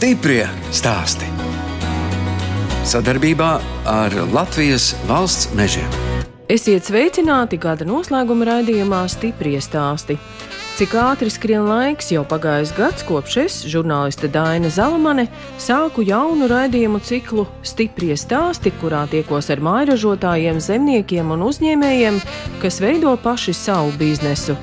Stiprie stāsti. Sadarbībā ar Latvijas valsts mežiem. Esiet sveicināti gada noslēguma raidījumā Stiprie stāsti. Cik ātri skrien laiks, jau pagājis gads, kopš es, žurnāliste Daina Zalamane, sāku jaunu raidījumu ciklu Stiprie stāsti, kurā tiekos ar mājražotājiem, zemniekiem un uzņēmējiem, kas veido paši savu biznesu.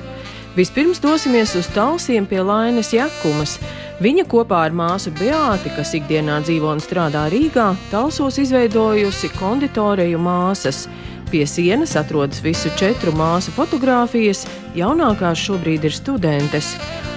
Vispirms dosimies uz Talsiem pie Lainas Jakumas. Viņa kopā ar māsu Beāti, kas ikdienā dzīvo un strādā Rīgā, Talsos izveidojusi konditoriju māsas. Pie sienas atrodas visu četru māsu fotogrāfijas, jaunākās šobrīd ir studentes.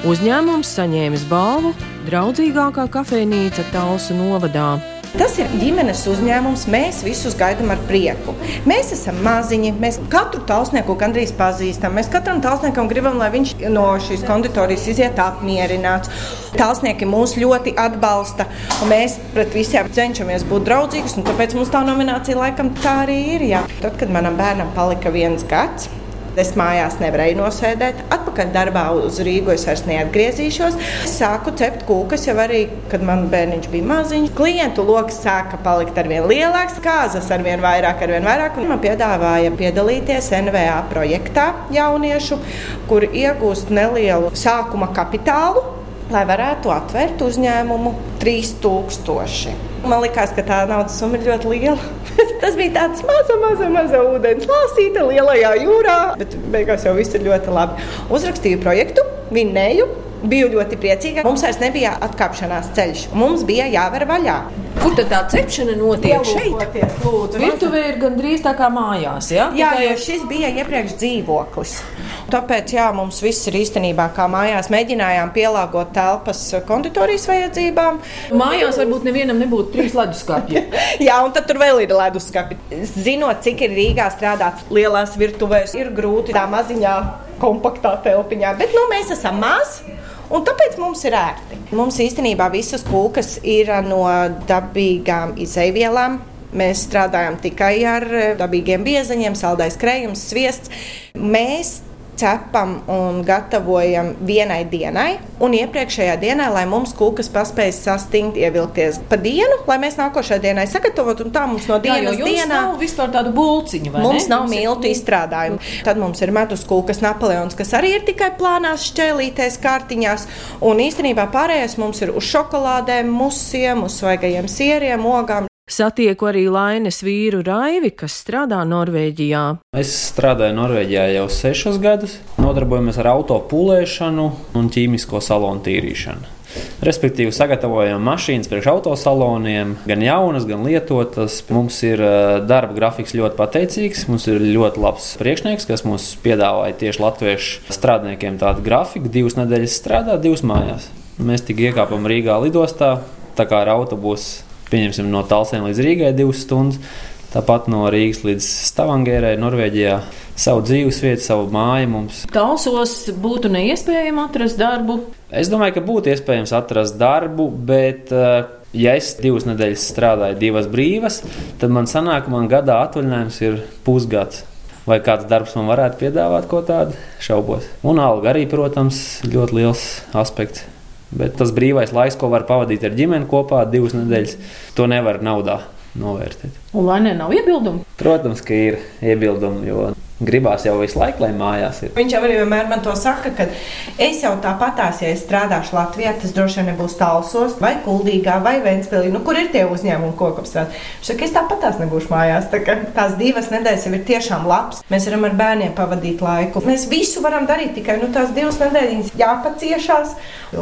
Uzņēmums saņēmis balvu Draudzīgākā kafejnīca Talsu novadā. Tas ir ģimenes uzņēmums. Mēs visus gaidām ar prieku. Mēs esam maziņi, mēs katru tausnieku gandrīz pazīstam. Mēs katram tausniekam gribam, lai viņš no šīs konditorijas iziet apmierināts. Tausnieki mūs ļoti atbalsta, un mēs pret visiem cenšamies būt draudzīgus. Tāpēc mums tā nominācija laikam tā arī ir. Jā. Tad, kad manam bērnam palika viens gads, Es mājās nevarēju nosēdēt. Atpakaļ darbā uz Rīgu es vairs neatgriezīšos. Es sāku cept kūkas jau arī, kad man bērniņš bija maziņš. Klientu lokus sāka palikt ar vien lielāks, kāzas ar vien vairāk, ar vien vairāk. Un man piedāvāja piedalīties NVA projektā jauniešu, kur iegūst nelielu sākuma kapitālu, lai varētu atvērt uzņēmumu 3000. Man liekas, ka tā naudas summa ir ļoti liela. Tas bija tāds maza, maza, maza ūdens lāsīte lielajā jūrā, bet beigās jau viss ir ļoti labi. Uzrakstīju projektu, vinnēju. Biju ļoti priecīga. Mums vairs nebija atkāpšanās ceļš. Mums bija jāver vaļā. Kur tad tā cepšana notiek? Šeit. Virtuvē ir gandrīz tā kā mājās. Ja? Jā, jo šis bija iepriekš dzīvoklis. Tāpēc jā, mums viss ir īstenībā kā mājās. Mēģinājām pielāgot telpas konditorijas vajadzībām. Mājās varbūt nevienam nebūtu trīs leduskapji. jā, un tad tur vēl ir leduskapi. Zinot, cik ir Rīgā strādāts lielās virtuvēs, ir grūti tā maziņā, kompaktā telpiņā. Bet nu, mēs esam mazi. Un tāpēc mums ir ērti. Mums īstenībā visas kūkas ir no dabīgām izaivielām. Mēs strādājam tikai ar dabīgiem biezaņiem, saldais krējums, sviests. Mēs cepam un gatavojam vienai dienai, un iepriekšējā dienā, lai mums kūkas paspēj sastingt, ievilkties pa dienu, lai mēs nākošajā dienai sagatavotu, un tā mums no dienas Jā, dienā nav vispār tādu bulciņu. Mums ne? nav miltu izstrādājumu. Tad mums ir medus kūkas Napoleons, kas arī ir tikai plānās šķēlītēs, kārtiņās. Un īstenībā pārējais mums ir uz šokolādēm, musiem, uz svaigajiem sieriem, ogām. Satieku arī Lainas vīru Raivi, kas strādā Norvēģijā. Es strādāju Norvēģijā jau sešus gadus. Nodarbojamies ar auto pūlēšanu un ķīmisko salonu tīrīšanu. Respektīvi, sagatavojam mašīnas priekš autosaloniem, gan jaunas, gan lietotas. Mums ir darba grafiks ļoti pateicīgs. Mums ir ļoti labs priekšnieks, kas mums piedāvāja tieši latviešu strādniekiem tādu grafiku. Divas nedēļas strādā, divas mājās. Mēs tik iekāpam Rīgā lidostā, tā kā ar autobusu pieņemsim no Talsiem līdz Rīgai divas stundas. Tāpat no Rīgas līdz Stavangērai, Norvēģijā, savu dzīves vietu, savu māju mums. Talsos būtu neiespējami atrast darbu. Es domāju, ka būtu iespējams atrast darbu, bet, eh, ja es divas nedēļas strādāju, divas brīvas, tad man sanāk, man gadā atvaļinājums ir pusgads. Vai kāds darbs man varētu piedāvāt ko tādu? Šaubos. Un alga arī, protams, ļoti liels aspekts. Bet tas brīvais laiks, ko var pavadīt ar ģimeni kopā, divas nedēļas, to nevar naudā novērtēt. Un vai ne, nav iebildumu? Protams, ka ir iebildumi, jo gribās jau visu laiku, lai mājās ir. Viņš jau arī vienmēr man to saka, ka es jau tāpatās, ja es strādāšu Latvijā, tas droši vien nebūs Talsos vai Kuldīgā vai Ventspilī, nu, kur ir tie uzņēmumi, ko apstrādāt. Viņš saka, es tāpatās nebūšu mājās. Tā tās divas nedēļas jau ir tiešām labs. Mēs varam ar bērniem pavadīt laiku. Mēs visu varam darīt, tikai nu, tās divas nedēļas jāpaciešās.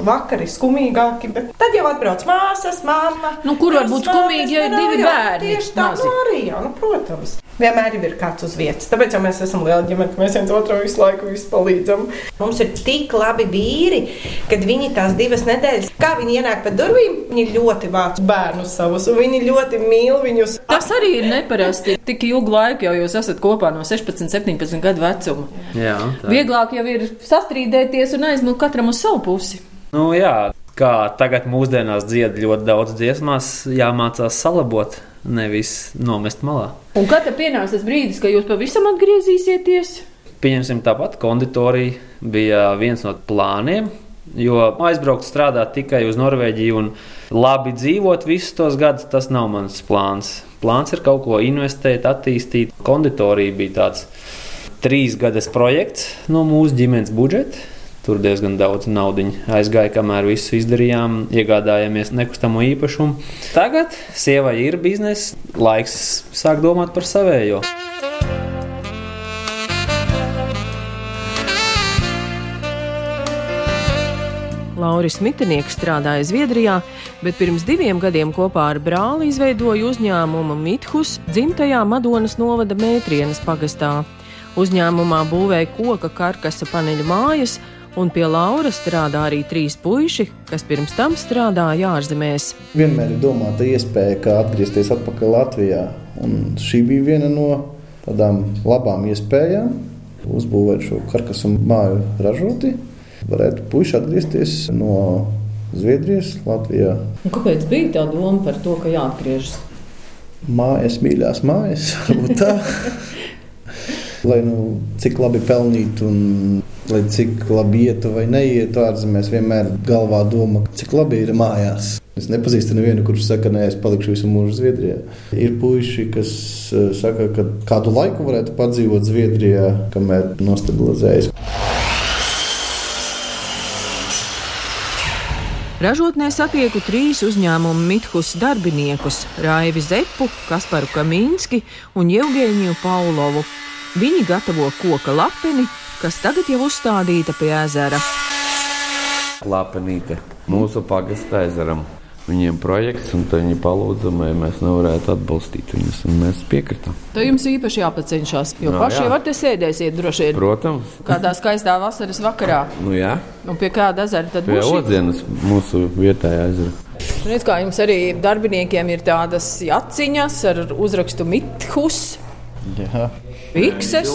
Vakar ir skumīgāki, bet tad jau atbrauc māsas, mamma. Nu, kur var būt skumīgi, ja ir divi bērni? Tieši tā, nu, arī, jā, nu, protams. Vienmēr ir kāds uz vietas. Tāpēc mēs esam liela ģimene, ka mēs viens otram visu laiku visu palīdzam. Mums ir tik labi vīri, kad viņi tās divas nedēļas, kā viņi ienāk pa durvīm, viņi ļoti vāc bērnus savus, un viņi ļoti mīl viņus. Tas arī ir neparasti. Tik ilgu laiku jau jūs esat kopā no 16, 17 gadu vecuma. Jā, tā. Vieglāk jau ir sastrīdēties un aizmukt katram uz savu pusi. Nu, jā, kā tagad mūsdienās dzied ļoti daudz dziesmās, jāmācās salabot, nevis nomest malā. Un kad pienāks tas brīdis, kad jūs pavisam atgriezīsieties? Pieņemsim tāpat, konditorija bija viens no plāniem. Jo aizbraukt strādāt tikai uz Norvēģiju un labi dzīvot visus tos gadus, tas nav mans plāns. Plāns ir kaut ko investēt, attīstīt. Konditorija bija tāds trīs gadas projekts no mūsu ģimenes budžeta. Tur diezgan daudz naudas aizgāja, kamēr visu izdarījām, iegādājāmies nekustamo īpašumu. Tagad sievai ir biznesa, laiks sāk domāt par savējo. Lauris Mitinieks strādāja Zviedrijā, bet pirms diviem gadiem kopā ar brāli izveidoja uzņēmumu Mithus dzimtajā Madonas novada Mētrienas pagastā. Uzņēmumā būvēja koka karkasa paneļu mājas, un pie Laura strādā arī trīs puiši, kas pirms tam strādāja ārzemēs. Vienmēr ir domāta iespēja, kā atgriezties atpakaļ Latvijā. Un šī bija viena no tādām labām iespējām uzbūvēt šo karkasu māju ražoti varētu puiši atgriezties no Zviedrijas, Latvijā. Un kāpēc bija tā doma par to, ka jāatgriežas? Mājas, mīļās mājas, varbūt tā. lai nu, cik labi pelnītu, un lai cik labi ietu vai neietu ārzemēs, vienmēr galvā doma, cik labi ir mājās. Es nepazīstu nevienu, kurš saka, nē, es palikšu visu mūžu Zviedrijā. Ir puiši, kas eh, saka, ka kādu laiku varētu padzīvot Zviedrijā, kamēr nostabilizējas. Ražotnē satieku trīs uzņēmumu Mithus darbiniekus - Raivi Zepu, Kasparu Kamīnski un Jevgeņiju Paulovu. Viņi gatavo koka lapeni, kas tagad jau uzstādīta pie ezera. Lapenīte mūsu pagastā ezeram viņiem projekts, un viņi palūdza, vai mēs nevarētu atbalstīt viņus. Mēs piekritām. Tā jums īpaši jāpacenšas, jo no, paši jā. var te sēdēsiet droši vien. Protams. Kādā skaistā vasaras vakarā. Nu, jā. Un pie kāda ezera tad būs? Pie Odzienas, mūsu vietējā ezera. Redz, kā jums arī darbiniekiem ir tādas jaciņas ar uzrakstu Mithus. Jā. Pikses.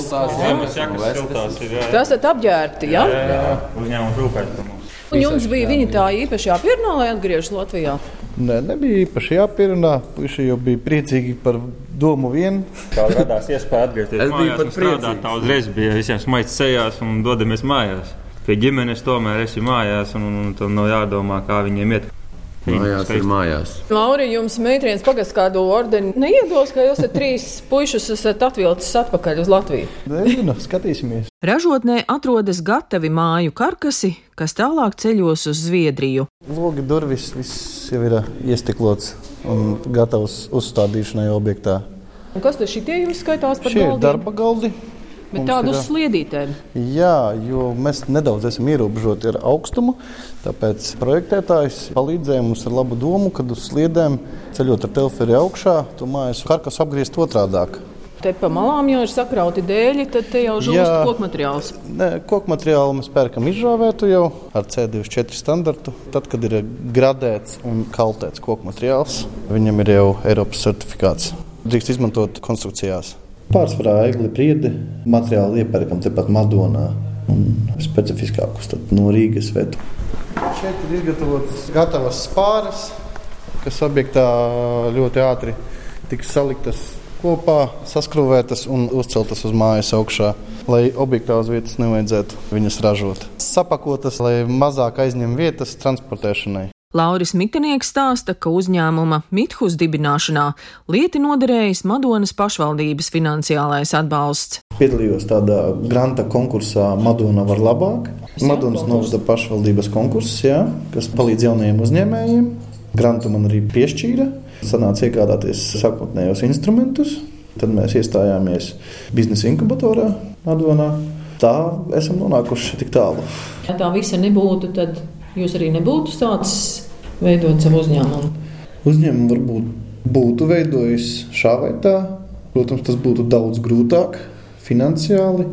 Tas esat apģērbti, jā? Jā, jā, uzņēmums rūpēs par mums. Un jums bija viņa tā īpaši jāpierunā, lai atgriežas Latvijā? Nē, nebija īpaši jāpierunā. Puisi jau bija priecīgi par domu vien. Kā radās iespēja atgriezties es mājās un strādāt, tā uzreiz bija visiem smaids sejās un dodamies mājās. Pie ģimenes tomēr esi mājās un, un, un tam nav jādomā, kā viņiem iet. Mājās ir mājās. Lauri, jums meitrienes pagasts kādu ordeni neiedos, ka jūs trīs puišus esat atvilcis atpakaļ uz Latviju? Nezinu, skatīsimies. Ražotnē atrodas gatavi māju karkasi, kas tālāk ceļos uz Zviedriju. Logi durvis viss jau ir iestiklots un gatavs uzstādīšanai objektā. Un kas tad šitie jums skaitās par Šie galdiem? ir darba galdi. Bet tādu uz sliedītēm. Jā, jo mēs nedaudz esam ierobežoti ar augstumu. Tāpēc projektētājs palīdzēja mums ar labu domu, kad uz sliedēm ceļot ar teleferi augšā, to mājas karkas apgriezt otrādāk. Te pa malām jau ir sakrauti dēļi, tad te jau žūst koku materiāls. Nē, koku materiālu mēs pērkam izžāvētu jau ar C24 standartu. Tad, kad ir gradēts un kaltēts koku materiāls, viņam ir jau Eiropas certifikāts. Drīkst izmantot konstrukcijās. Pārsvarā egli priedi materiāli iepērkam tepat Madonā un specifiskākus no Rīgas vedu. Šeit ir izgatavotas gatavas spāras, kas objektā ļoti ātri tiks saliktas kopā, saskrūvētas un uzceltas uz mājas augšā, lai objektā uz vietas nevajadzētu viņas ražot. Sapakotas, lai mazāk aizņem vietas transportēšanai. Lauris Mitinieks stāsta, ka uzņēmuma Mithus dibināšanā lieti noderējis Madonas pašvaldības finansiālais atbalsts. Piedalījos tādā granta konkursā Madona var labāk. Madonas novada pašvaldības konkurss, jā, kas palīdz jaunajiem uzņēmējiem. Grantu man arī piešķīra. Sanāca iegādāties sākotnējos instrumentus. Tad mēs iestājāmies biznesa inkubatorā Madonā. Tā esam nonākuši tik tālu. Ja tā visa nebūtu, tad jūs arī nebūtu sācis veidot savu uzņēmumu? Uzņēmumu varbūt būtu veidojis šā vai tā. Protams, tas būtu daudz grūtāk finansiāli.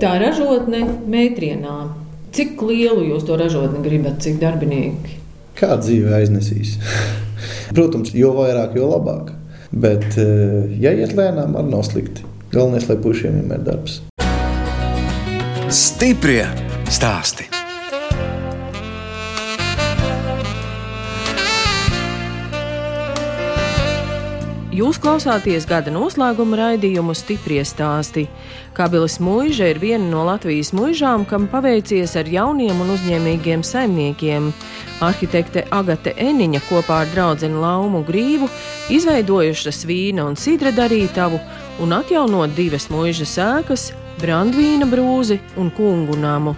Tā ražotne metrienā. Cik lielu jūs to ražotni gribat, cik darbinieki? Kā dzīve aiznesīs? Protams, jo vairāk, jo labāk. Bet, eh, ja iet lēnām, arī nav slikti. Galvenais, lai puišiem vienmēr ir darbs. Stiprie stāstī! Jūs klausāties gada noslēguma raidījumu stipri stāstī. Kabelis mūža ir viena no Latvijas mūžām, kam paveicies ar jauniem un uzņēmīgiem saimniekiem. Arhitekte Agate Eniņa kopā ar draugu Laumu Grīvu izveidojušas vīna un sidra darītavu un atjaunot divas mūža sēkas, brandvīna brūzi un kungu namu.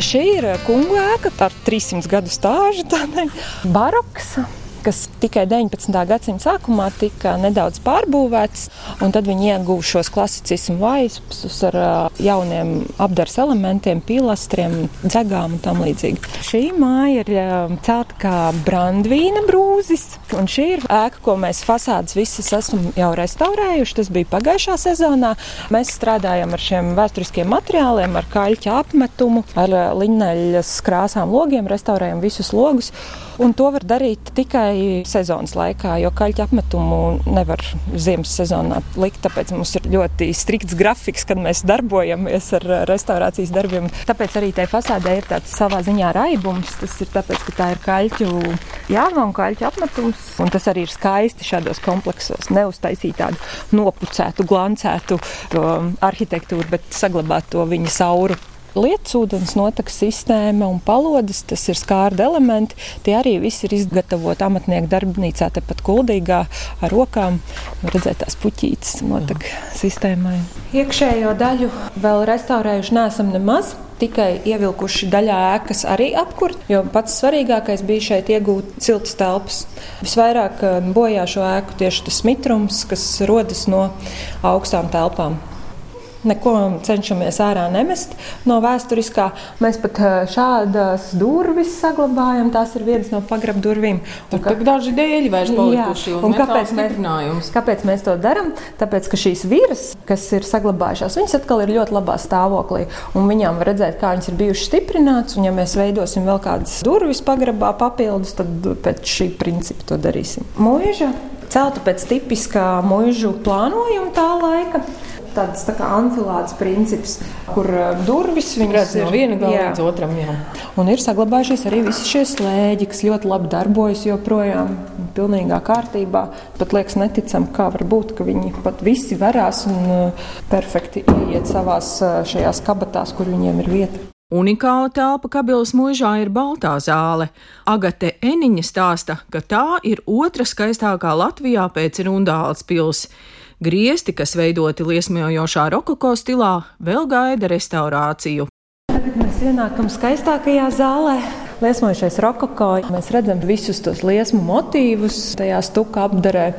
Šī ir kungu ēka ar 300 gadu stāžu, tādai baroks kas tikai 19. gadsimta sākumā tika nedaudz pārbūvēts, un tad viņi ieguva šos klasicismu vaipus ar jauniem apdars elementiem, pilastriem, dzegām un tam līdzīgi. Šī māja ir celta kā brandvīna brūzis, un šī ir ēka, ko mēs fasādes visas esam jau restaurējuši. Tas bija pagājušā sezonā. Mēs strādājam ar šiem vēsturiskiem materiāliem, ar kaļķa apmetumu, ar liņeļas krāsām logiem, restaurējam visus logus. Un to var darīt tikai sezonas laikā, jo kaļķa apmetumu nevar ziemas sezonā likt. Tāpēc mums ir ļoti strikts grafiks, kad mēs darbojamies ar restaurācijas darbiem. Tāpēc arī tajā fasādē ir tāds savā ziņā raibums. Tas ir tāpēc, ka tā ir kaļķu jāma un kaļķu apmetums. Un tas arī ir skaisti šādos kompleksos. Neuztaisīt tādu nopucētu, glancētu arhitektūru, bet saglabāt to viņa sauru lietas ūdens notekas sistēma un palodas, tas ir skārda elementi. Tie arī visi ir izgatavoti amatnieku darbnīcā, tepat kuldīgā ar rokām. Redzēt tās puķītes notek sistēmai. Iekšējo daļu vēl restaurējuši neesam nemaz tikai ievilkuši daļā ēkas arī apkurt, jo pats svarīgākais bija šeit iegūt siltas telpas. Visvairāk eh, bojā šo ēku tieši tas mitrums, kas rodas no augstām telpām. Neko cenšamies ārā nemest no vēsturiskā. Mēs pat eh, šādas durvis saglabājam. Tās ir vienas no pagrabā durvīm. Tur ka... daži dēļi vairs palikuši. Un, un kāpēc, mēs, kāpēc mēs to darām? Tāpēc, ka šīs virsmas, kas ir saglabājušās, viņas atkal ir ļoti labā stāvoklī. Un viņām var redzēt, kā viņas ir bijušas stiprinātas. Un, ja mēs veidosim vēl kādas durvis pagrabā papildus, tad pēc šī principa to darīsim. Mūža celta pēc tipiskā mūžu plānojuma tā laika tāds tā kā anfilādes princips, kur uh, durvis ir no viena gala līdz otram. Jā. Un ir saglabājušies arī visi šie slēģi, kas ļoti labi darbojas joprojām, pilnīgā kārtībā. Pat liekas neticam, kā var būt, ka viņi pat visi varās un uh, perfekti iet savās uh, šajās kabatās, kur viņiem ir vieta. Unikāla telpa Kabilas mūžā ir Baltā zāle. Agate Eniņa stāsta, ka tā ir otra skaistākā Latvijā pēc Rundāles pilsētas. Griesti, kas veidoti liesmojošā rokoko stilā, vēl gaida restaurāciju. Tagad mēs ienākam skaistākajā zālē. Liesmojošais rokoko, mēs redzam visus tos liesmu motīvus tajā stuka apdarē.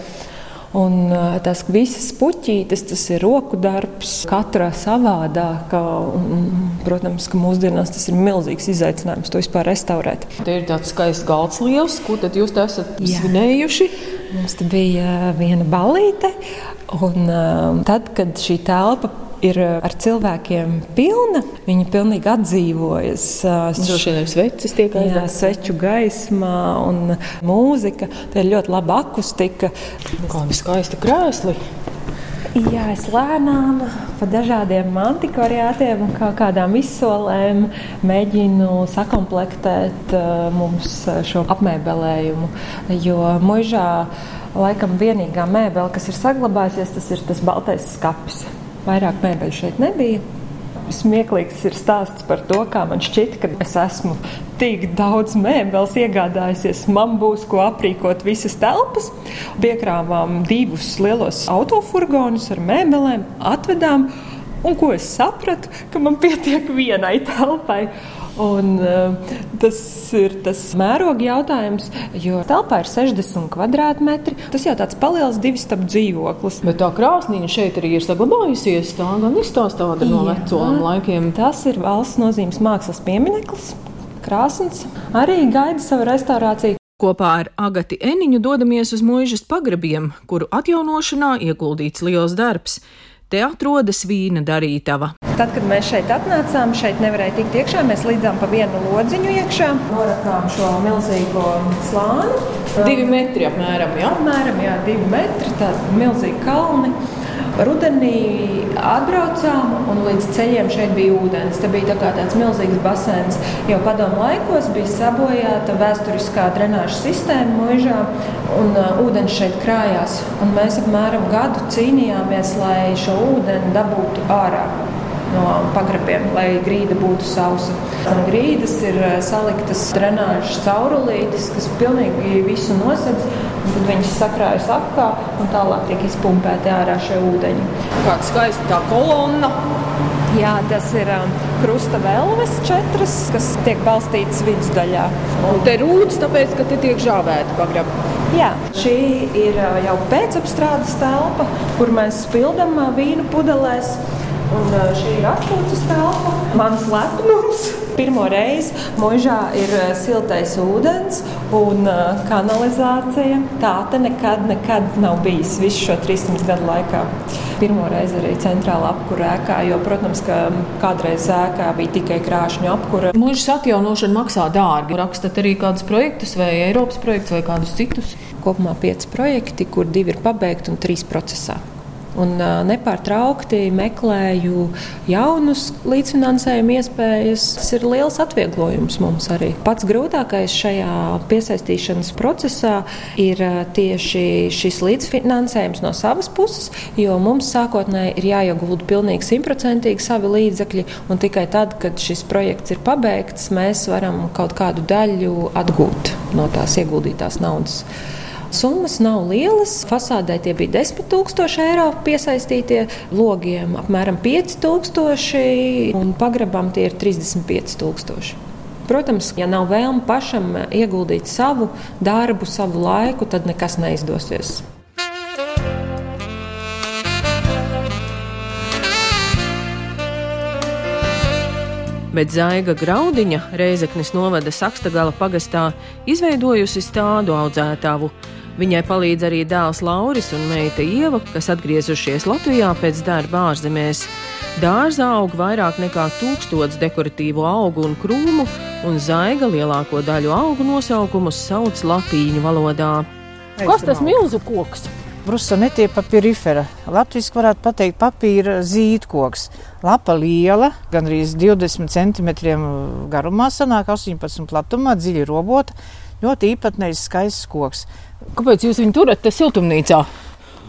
Un tās visas puķītes, tas ir roku darbs, katra savādāka. Protams, ka mūsdienās tas ir milzīgs izaicinājums to vispār restaurēt. Te ir tāds skaists galds liels, ko tad jūs esat svinējuši? Mums bija viena balīte, Un, tad, kad šī telpa ir ar cilvēkiem pilna. Viņi pilnīgi atdzīvojas. Droši vien sveces tiek aizvērtas. Sveču gaismā un mūzika. Tā ir ļoti laba akustika. Kāda skaista krēsli. Jā, es lēnām pa dažādiem antikvariātiem un kā kādām izsolēm mēģinu sakomplektēt mums šo apmēbelējumu. Jo mūžā Laikam vienīgā mēbele, kas ir saglabājusies, tas ir tas baltais skats. Vairāk mēbeļu šeit nebija. Smieklīgs ir stāsts par to, kā man šķiet, ka es esmu tik daudz mēbeles iegādājusies. Man būs ko aprīkot visas telpas. Piekrāvām divus lielos autofurgonus ar mēbelēm, atvedām. Un ko es sapratu, ka man pietiek vienai telpai. Un, uh, tas ir tas mēroga jautājums, jo telpā ir 60 km2. Tas jau tāds paliels divu stāvu dzīvoklis. Bet tā krāsnīca šeit arī ir saglabājusies. Tā gan izstāsta no vecām laikiem. Tas ir valsts nozīmes mākslas piemineklis. Krāsns arī gaida savu restaurāciju. Kopā ar Agati Eniņu dodamies uz mūžas pagrabiem, kuru atjaunošanā ieguldīts liels darbs. Te atrodas vīna darītava. Tad, kad mēs šeit atnācām, šeit nevarēja tikt iekšā. Mēs līdzām pa vienu lodziņu iekšā, norakām šo milzīgo slāni. Divi metri apmēram, jā? Apmēram, jā, divi metri, tādi milzīgi kalni. Rudenī atbraucām, un līdz ceļiem šeit bija ūdens. Tas bija tā tāds milzīgs basēns. Jau padomu laikos bija sabojāta vēsturiskā drenāža sistēma mūžā, un uh, ūdens šeit krājās. Un mēs apmēram gadu cīnījāmies, lai šo ūdeni dabūtu ārā no pagrabiem, lai grīda būtu sausa. Un grīdas ir eh, saliktas drenāžas caurulītes, kas pilnīgi visu nosedz, tad viņas sakrājas apkā un tālāk tiek izpumpēti ārā šie ūdeņi. Kāda skaista tā kolonna! Jā, tas ir um, krusta velves četras, kas tiek balstītas vidusdaļā. Un te rūtas, tāpēc, ka te tiek žāvēti pagrabi. Jā, šī ir uh, jau pēcapstrādes telpa, kur mēs spildam uh, vīnu pudelēs. Un šī ir atpūtas telpa, mans lepnums. Pirmo reizi mūžā ir siltais ūdens un kanalizācija. Tā te nekad, nekad nav bijis visu šo 300 gadu laikā. Pirmo reizi arī centrāla apkūra ēkā, jo, protams, ka kādreiz ēkā bija tikai krāšņu apkūra. Mūžas atjaunošana maksā dārgi. Rakstat arī kādus projektus vai Eiropas projektus vai kādus citus? Kopumā pieci projekti, kur divi ir pabeigti un trīs procesā un nepārtraukti meklēju jaunus līdzfinansējuma iespējas. Tas ir liels atvieglojums mums arī. Pats grūtākais šajā piesaistīšanas procesā ir tieši šis līdzfinansējums no savas puses, jo mums sākotnēji ir jāiegulda pilnīgi simtprocentīgi savi līdzekļi, un tikai tad, kad šis projekts ir pabeigts, mēs varam kaut kādu daļu atgūt no tās ieguldītās naudas. Summas nav lielas. Fasādē tie bija 10,000 eiro piesaistītie, logiem apmēram 5,000 un pagrabam tie ir 35,000. Protams, ja nav vēlme pašam ieguldīt savu darbu, savu laiku, tad nekas neizdosies. bet Zaiga Graudiņa Reizeknis novada Sakstagala pagastā izveidojusi stādu audzētāvu. Viņai palīdz arī dēls Lauris un meita Ieva, kas atgriezušies Latvijā pēc darba ārzemēs. Dārzā aug vairāk nekā tūkstots dekoratīvu augu un krūmu, un zaiga lielāko daļu augu nosaukumus sauc latīņu valodā. Kas tas milzu koks? Brusonetie papīrifera. Latvijas varētu pateikt papīra zīdkoks. Lapa liela, gandrīz 20 cm garumā, sanāk 18 platumā, dziļi robota. Ļoti īpatnējs skaists koks. Kāpēc jūs viņu turat te siltumnīcā?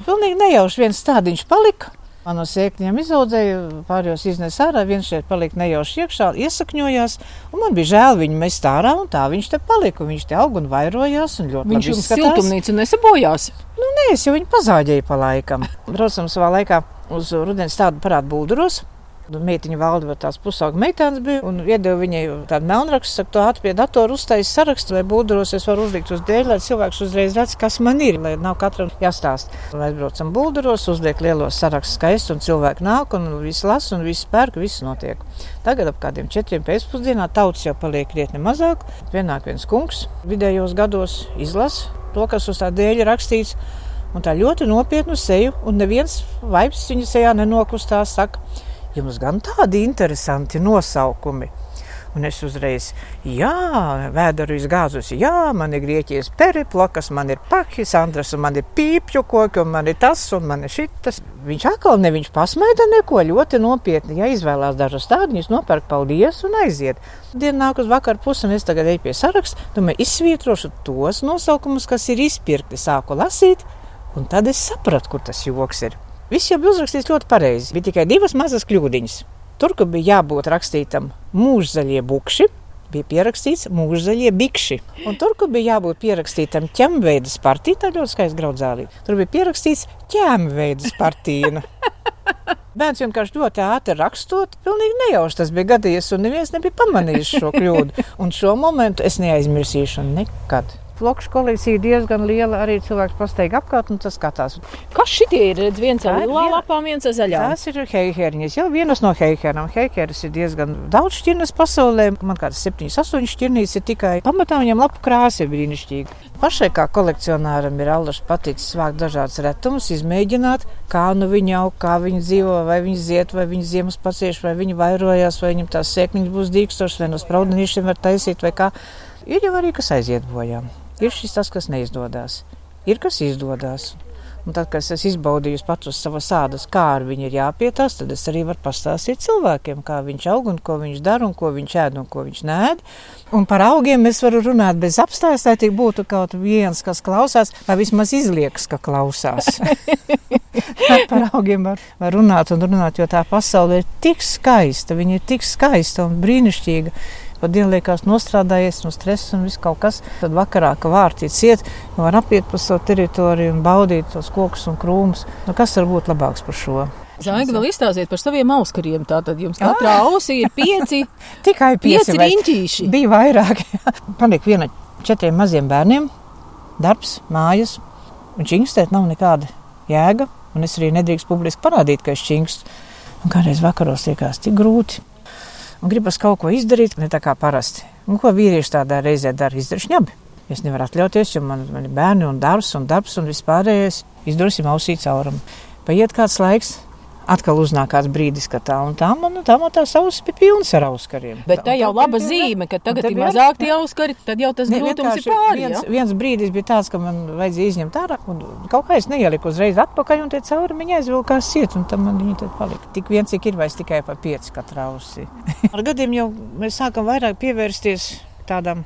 Pilnīgi nejauši viens tādiņš palika. Man no sēkļiem izaudzēja, pārējos iznesa ārā, viens šeit palika nejauši iekšā, iesakņojās, man bija žēl viņu mest ārā, un tā viņš te palika, viņš te aug un vairojās, un viņš jums siltumnīcu nesabojās? Nu, nē, es jau viņu pazāģēju pa laikam. Braucam savā laikā uz rudens tādu parādu bulduros, Meitiņa valde vai tās pusauga meitenes bija un iedeva viņai tādu melnrakstu, saka, to ātri pie datora uztaisīt sarakstu, lai bulduros es varu uzlikt uz dēļ, lai cilvēks uzreiz redz, kas man ir, lai nav katram jāstāst. Mēs braucam bulduros, uzliek lielos sarakstus skaisti un cilvēki nāk un viss lasa un viss pērk, viss notiek. Tagad ap kādiem četriem pēcpusdienā tauts jau paliek krietni mazāk. Vienāk viens kungs vidējos gados izlasa to, kas uz tā dēļa rakstīts. Un tā ļoti nopietnu seju, un neviens vaips viņa sejā nenokustās. Saka, jums gan tādi interesanti nosaukumi. Un es uzreiz, jā, vēdaru izgāzusi, jā, man ir grieķijas periplokas, man ir pakis, Andras, un man ir pīpju koki, un man ir tas, un man ir šitas. Viņš atkal ne viņš pasmaida neko ļoti nopietni. Ja izvēlās dažus tādus, nopērk paldies un aiziet. Diena nāk uz vakaru pusi, un es tagad eju pie saraksta, domāju, izsvītrošu tos nosaukumus, kas ir izpirkti, sāku lasīt, un tad es sapratu, kur tas joks ir. Viss jau bija uzrakstīts ļoti pareizi. Bija tikai divas mazas kļūdiņas. Tur, kur bija jābūt rakstītam mūžzaļie bukši, bija pierakstīts mūžzaļie bikši. Un tur, kur bija jābūt pierakstītam ķemveidas partija, tā ļoti skaisti graudzālī, tur bija pierakstīts ķemveidas partija. Bērns vienkārši ļoti ātri rakstot, pilnīgi nejauši tas bija gadījies, un neviens nebija pamanījis šo kļūdu. Un šo momentu es neaizmirsīšu nekad flokšu kolekcija diezgan liela. Arī cilvēks pasteigā apkārt un tas skatās. Kas šitie ir? Viens ar lielām lapām, viens ar zaļām. Tas ir heiheriņas. Jau vienas no heiherām. Heiheris ir diezgan daudz šķirnes pasaulē. Man kāds 7, 8 šķirnīs ir tikai pamatā viņam lapu krāsa ir brīnišķīga. Pašai kā kolekcionāram ir allaž paticis vākt dažādas retumus, izmēģināt, kā nu viņi aug, kā viņi dzīvo, vai viņi ziet, vai viņi ziemas pacieš, vai viņi vairojās, vai viņam tās sēkliņas būs dīkstošas, vai no spraudenīšiem var taisīt, vai kā. Ir jau arī kas aiziet bojā. Ir šis tas, kas neizdodas. Ir kas izdodas. Un tad, kad es izbaudīju pats uz savas ādas, kā ar viņu ir jāpietās, tad es arī varu pastāstīt cilvēkiem, kā viņš aug un ko viņš dara un ko viņš ēd un ko viņš nē. Un par augiem es varu runāt bez apstājas, lai tik būtu kaut viens, kas klausās, vai vismaz izliekas, ka klausās. par augiem var, var runāt un runāt, jo tā pasaule ir tik skaista, viņa ir tik skaista un brīnišķīga. Pat dienu liekas, nostrādājies no stresa un viss kaut kas. Tad vakarā, kad vārtīts iet, var apiet pa savu teritoriju un baudīt tos kokus un krūmus. Nu, kas var būt labāks par šo? Zaiga, vēl izstāstiet par saviem auskariem. Tātad jums katrā ausī ir pieci, tikai pieci, pieci riņķīši. Bija vairāk. Paliek viena četriem maziem bērniem. Darbs, mājas, un čingstēt nav nekāda jēga. Un es arī nedrīkst publiski parādīt, ka es čingstu. Un kādreiz vakaros liekas tik grūti un gribas kaut ko izdarīt, ne tā kā parasti. Un ko vīrieši tādā reizē dara? Izdara šņabi. Es nevaru atļauties, jo man, man ir bērni un darbs un darbs un vispārējais. Izdarīsim ausī caurumu. Paiet kāds laiks, atkal uznāk kāds brīdis, ka tā un tā man, tā, man tās ausis bija pilnas ar auskariem. Bet tā jau laba zīme, ka tagad ir mazāk tie auskari, tad jau tas grūtums ir pāri. Viens, ja? viens brīdis bija tāds, ka man vajadzēja izņemt ārā, un kaut kā es neieliku uzreiz atpakaļ, un tie cauri viņa aizvilkās ciet, un tam man viņa tad palika. Tik viens, cik ir, vairs tikai pa pieci katrā ausī. ar gadiem jau mēs sākam vairāk pievērsties tādam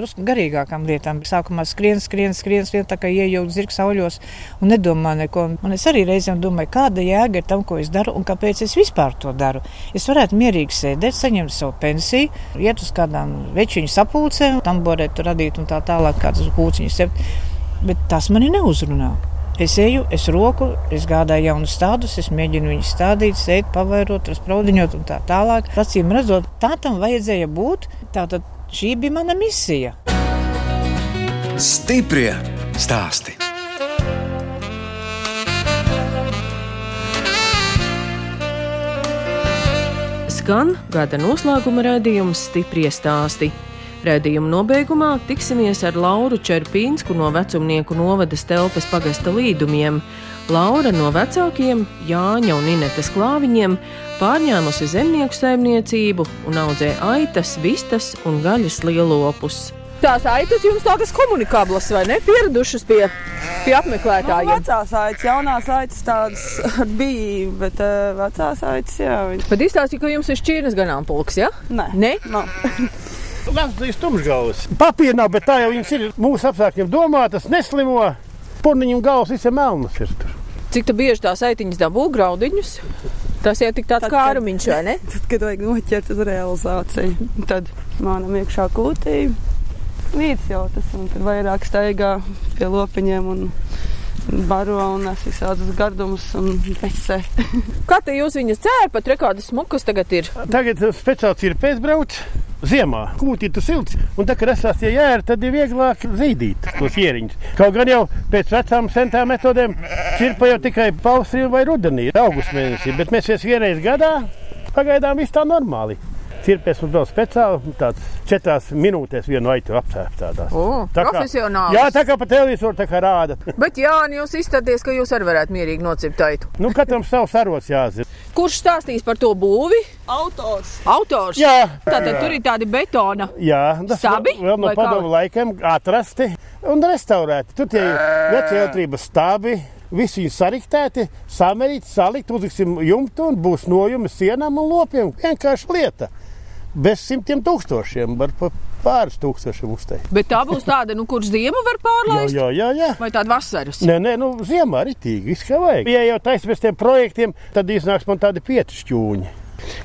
drusku garīgākām lietām. Sākumā skrien, skrien, skrien, skrien tā kā iejaukt zirga sauļos un nedomā neko. Un es arī reizēm domāju, kāda jēga ir tam, ko es daru un kāpēc es vispār to daru. Es varētu mierīgi sēdēt, saņemt savu pensiju, iet uz kādām večiņu sapulcēm, tamborēt, radīt un tā tālāk, kādas kūciņas. Bet tas mani neuzrunā. Es eju, es roku, es gādāju jaunus tādus, es mēģinu viņus stādīt, sēt, pavairot, spraudiņot un tā tālāk. Acīm redzot, tā tam vajadzēja būt. Tātad Šī bija mana misija. Stiprie stāsti. Skan gada noslēguma raidījums Stiprie stāsti. Radījuma nobeigumā tiksimies ar Lauru Čerpīnsku no vecumnieku novada Stelpes pagasta līdumiem. Laura no vecākiem, Jāņa un Inetes klāviņiem, pārņēmusi zemnieku saimniecību un audzē aitas, vistas un gaļas lielopus. Tās aitas jums tādas komunikablas vai ne? Pieradušas pie, pie apmeklētājiem. Nu, vecās aitas, jaunās aitas tādas bija, bet uh, vecās aitas, jā. Viņ... Bet izstāstīja, ka jums ir šķirnes ganāmpulks, jā? Ja? Nē. Nē? No. Vecais tumšgalvas. Papīra nav, bet tā jau viņas ir mūsu apstākļiem domātas, neslimo. Porniņu galvas visam melnas ir tur. Cik tu bieži tās aitiņas dabū graudiņus? Tas jau tik tāds kārumiņš, vai ne? Tad, kad vajag noķert uz realizāciju, tad manam iekšā kūtī vīrs jau tas, un tad vairāk staigā pie lopiņiem un baro un nes visādus gardumus un vecē. Kā te jūs viņas cērpat, rekādas smukas tagad ir? Tagad speciāls ir pēcbrauc ziemā. Kūtī tas silts, un tā, kad esās tie jēri, tad ir vieglāk zīdīt tos ieriņus. Kaut gan jau pēc vecām sentām metodēm čirpa jau tikai pavasarī vai rudenī, august mēnesī, bet mēs viens vienreiz gadā pagaidām viss tā normāli. Cirpēs mums vēl speciāli tāds četrās minūtēs vienu aitu apcēpt tādās. O, tā kā, jā, tā kā pa televizoru tā kā rāda. Bet jā, jūs izstāties, ka jūs arī varētu mierīgi nocipt aitu. Nu, katram savs arots jāzina. Kurš stāstīs par to būvi? Autors. Autors? Jā. Tātad tur ir tādi betona. Jā, tas stabi, vēl no padomu laikiem atrasti un restaurēti. Tur tie vecie elektrības stabi. Visi ir sariktēti, samērīti, salikt, uzliksim jumtu un būs nojumi sienām un lopiem. Vienkārši lieta bez simtiem tūkstošiem, var pa pāris tūkstošiem uzteikt. Bet tā būs tāda, nu, kurš ziema var pārlaist? Jā, jā, jā. Vai tāda vasaras? Nē, nē, nu, ziemā arī tīk, viss kā vajag. Ja jau taisa pēc tiem projektiem, tad iznāks man tādi pietišķūņi.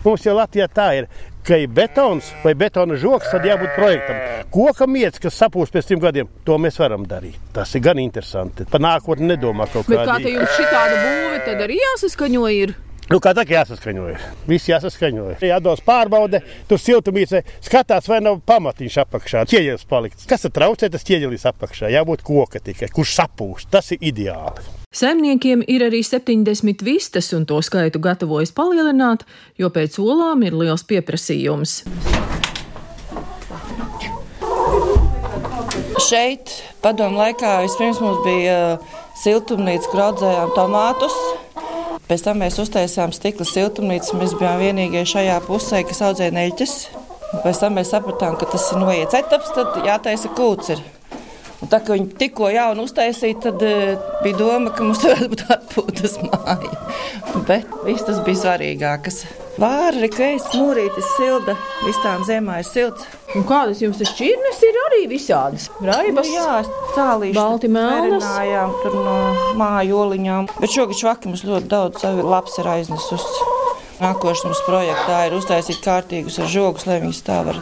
Mums jau Latvijā tā ir, ka ir betons vai betona žoks, tad jābūt projektam. Koka mietis, kas sapūs pēc trim gadiem, to mēs varam darīt. Tas ir gan interesanti. Par nākotni nedomā kaut kādā. Bet kā te jums šī tāda būve, tad arī jāsaskaņo ir? Nu, kā tā kā jāsaskaņojas? Viss jāsaskaņojas. Jādos pārbaude, tur siltumīce skatās, vai nav pamatiņš apakšā. Ķieģelis paliks. Kas tad traucē, tas ķieģelis apakšā. Jābūt koka tikai, kurš sapūst. Tas ir ideāli. Saimniekiem ir arī 70 vistas, un to skaitu gatavojas palielināt, jo pēc olām ir liels pieprasījums. Šeit, padomu laikā, vispirms mums bija uh, siltumnīca, kur audzējām tomātus. Pēc tam mēs uztaisījām stikla siltumnīcu. Mēs bijām vienīgie šajā pusē, kas audzēja neļķes. Pēc tam mēs sapratām, ka tas ir noiets etaps, tad jātaisa kūts. Ir. Un tā kā viņi tikko jaunu uztaisīja, tad uh, bija doma, ka mums varētu būt atpūtas māja. Bet viss tas bija svarīgākas. Vāri, kreis, mūrītis, silda, visām zemē ir silts. Un kādas jums tas šķirnes ir arī visādas? Raibas, nu, jā, tālīši. Balti melnas. Tur no māju oliņām. Bet šogad švaki mums ļoti daudz labs ir aiznesusi. Nākošais mums projektā ir uztaisīt kārtīgus ar žogus, lai viņi stāv ar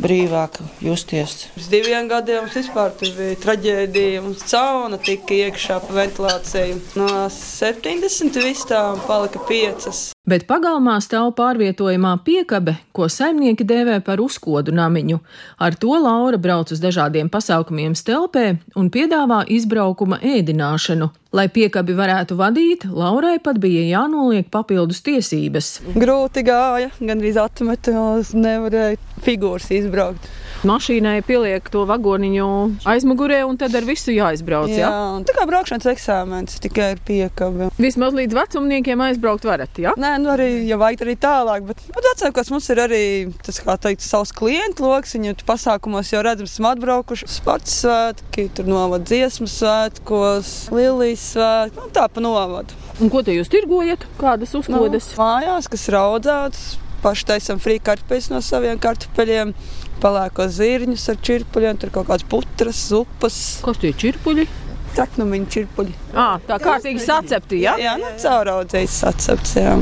brīvāk justies. Pirms diviem gadiem vispār bija traģēdija. Mums cauna tika iekšā pa ventilāciju. No 70 vistām palika 5. Bet pagalmā stāv pārvietojamā piekabe, ko saimnieki dēvē par uzkodu namiņu. Ar to Laura brauc uz dažādiem pasākumiem stelpē un piedāvā izbraukuma ēdināšanu. Lai piekabi varētu vadīt, Laurai pat bija jānoliek papildus tiesības. Grūti gāja, gandrīz atmetos, nevarēja figūras izbraukt. Mašīnai pieliek to vagoniņu aizmugurē, un tad ar visu jāizbrauc. Jā, ja? tā kā braukšanas eksāmenis tikai ir piekāpe. Vismaz līdz vecumniekiem aizbraukt varat, jā? Ja? Nē, nu arī, ja vajag arī tālāk, bet nu, vecākos mums ir arī tas, kā teikt, savs klientu loks, viņi pasākumos jau redzams, esam atbraukuši sports svētki, tur novada dziesmu svētkos, lilijas svētki, nu, tā pa novadu. Un ko te jūs tirgojat? Kādas uzkodas? Nu, mājās, kas ir audzētas, paši taisam frī kartupeļus no saviem kartupeļiem pelēkos zirņus ar čirpuļiem, tur kaut kādas putras, zupas. Kas tie čirpuļi? Traknumiņu čirpuļi. À, tā kārtīgi sacepti, jā? Jā, jā cauraudzējis sacepts, jā.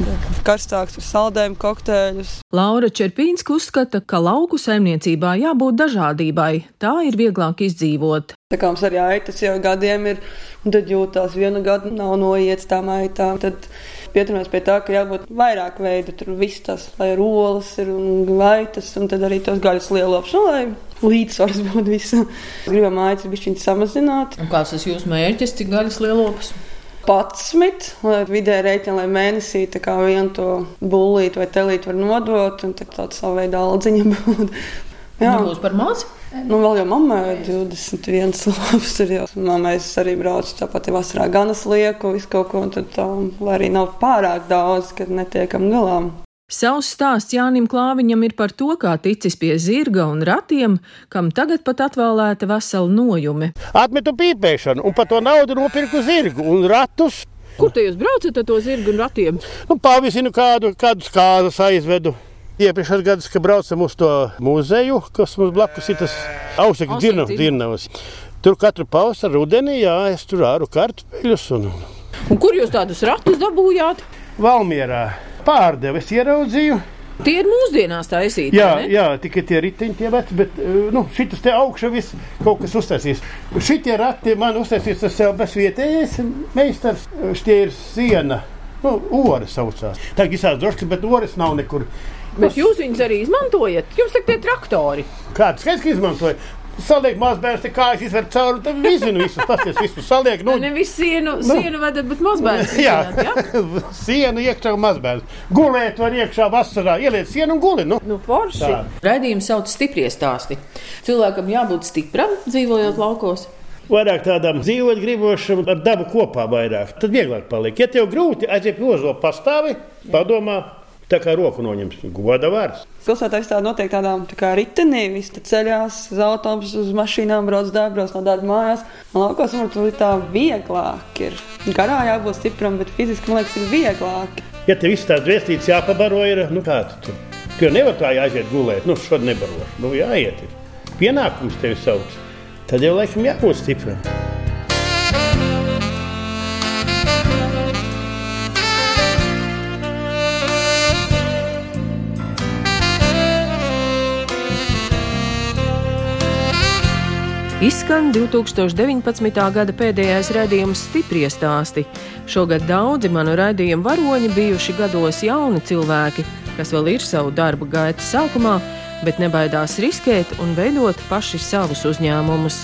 Karstāks ar saldējumu kokteļus. Laura Čerpīnska uzskata, ka lauku saimniecībā jābūt dažādībai. Tā ir vieglāk izdzīvot. Tā kā mums arī aitas jau gadiem ir, un tad jūtās vienu gadu nav noiets tām aitām. Tad pieturamies pie tā, ka jābūt vairāk veidu, tur viss tas, lai ir olas ir un gaitas, un tad arī tos gaļas lielops, nu, lai līdzsvars būtu visam. Gribam mājas bišķiņi samazināt. Un kāds tas jūsu mērķis, cik gaļas lielops? 11, lai vidē rēķina, lai mēnesī tā kā vienu to bullīti vai telīti var nodot, un tā tāda savu veidu aldziņa būtu. Jā, būs par maz. Nu, vēl jau mammai ir 21 labs. Tur jau mammai arī braucu tāpat ja vasarā ganas lieku, visu kaut ko, un tad tā, lai arī nav pārāk daudz, kad netiekam galā. Savs stāsts Jānim Klāviņam ir par to, kā ticis pie zirga un ratiem, kam tagad pat atvēlēta vesela nojume. Atmetu pīpēšanu un par to naudu nopirku zirgu un ratus. Kur te jūs braucat ar to zirgu un ratiem? Nu, pavizinu kādu, kādu skāzes aizvedu. Iepriekšējos gados, kad braucam uz to muzeju, kas mums blakus ir tas augstākais dzirnavs. Tur katru pavasaru rudenī, jā, es tur āru kartupeļus. Un... un kur jūs tādus ratus dabūjāt? Valmierā pārdeves ieraudzīju. Tie ir mūsdienās taisīti. Jā, jā tikai tie riteņi, tie veci, bet nu, šis te augšā viss kaut kas uztaisīs. Šitie rati man uztaisīs tas sev bez vietējais meistars. Šie ir siena. Nu, Ora saucās. Tā ir visādi droši, bet oras nav nekur. Bet jūs viņus arī izmantojat? Jums ir tie traktori. Kāds skaits, ka izmantoja? Saliek mazbērns, kā es izveru cauri, tad vizinu visus, pasties visus saliek. Nu, Nevis sienu, nu, sienu vedat, bet mazbērns. Jā, ja? sienu iekšā mazbērns. Gulēt var iekšā vasarā, ieliet sienu un guli. Nu, nu forši. Raidījums sauc stiprie stāsti. Cilvēkam jābūt stipram, dzīvojot laukos vairāk tādam dzīvot gribošam, ar dabu kopā vairāk. Tad vieglāk paliek. Ja tev grūti aiziet pie ozola pastāvi, padomā, Tā kā roku noņems, goda vārds. Pilsētā tā notiek tādām tā kā ritenī, visi ceļās uz autobusu, uz mašīnām, brauc darbos no darba mājās. Man laukos, man tur tā vieglāk ir. Garā jābūt stipram, bet fiziski, man liekas, ir vieglāk. Ja tev viss tās dvēstītes jāpabaro, ir, nu kā tu tur? Tu jau nevar tā aiziet gulēt, nu šodien nebaro. Nu jāiet, ir. Pienākums tevi sauc. Tad jau laikam jābūt stipram. Izskan 2019. gada pēdējais raidījums Stiprie stāsti. Šogad daudzi manu raidījumu varoņi bijuši gados jauni cilvēki, kas vēl ir savu darbu gaitas sākumā, bet nebaidās riskēt un veidot paši savus uzņēmumus.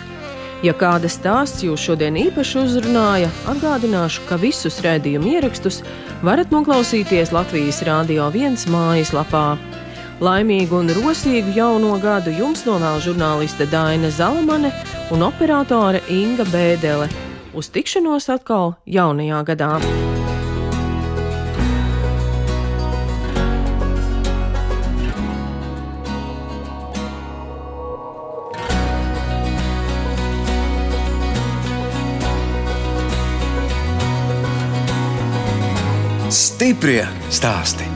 Ja kāda stāsts jūs šodien īpaši uzrunāja, atgādināšu, ka visus raidījumu ierakstus varat noklausīties Latvijas Rādio 1 mājaslapā. Laimīgu un rosīgu jauno gadu jums novēl žurnāliste Daina Zalamane un operātore Inga Bēdelē. Uz tikšanos atkal jaunajā gadā! Stiprie stāstī!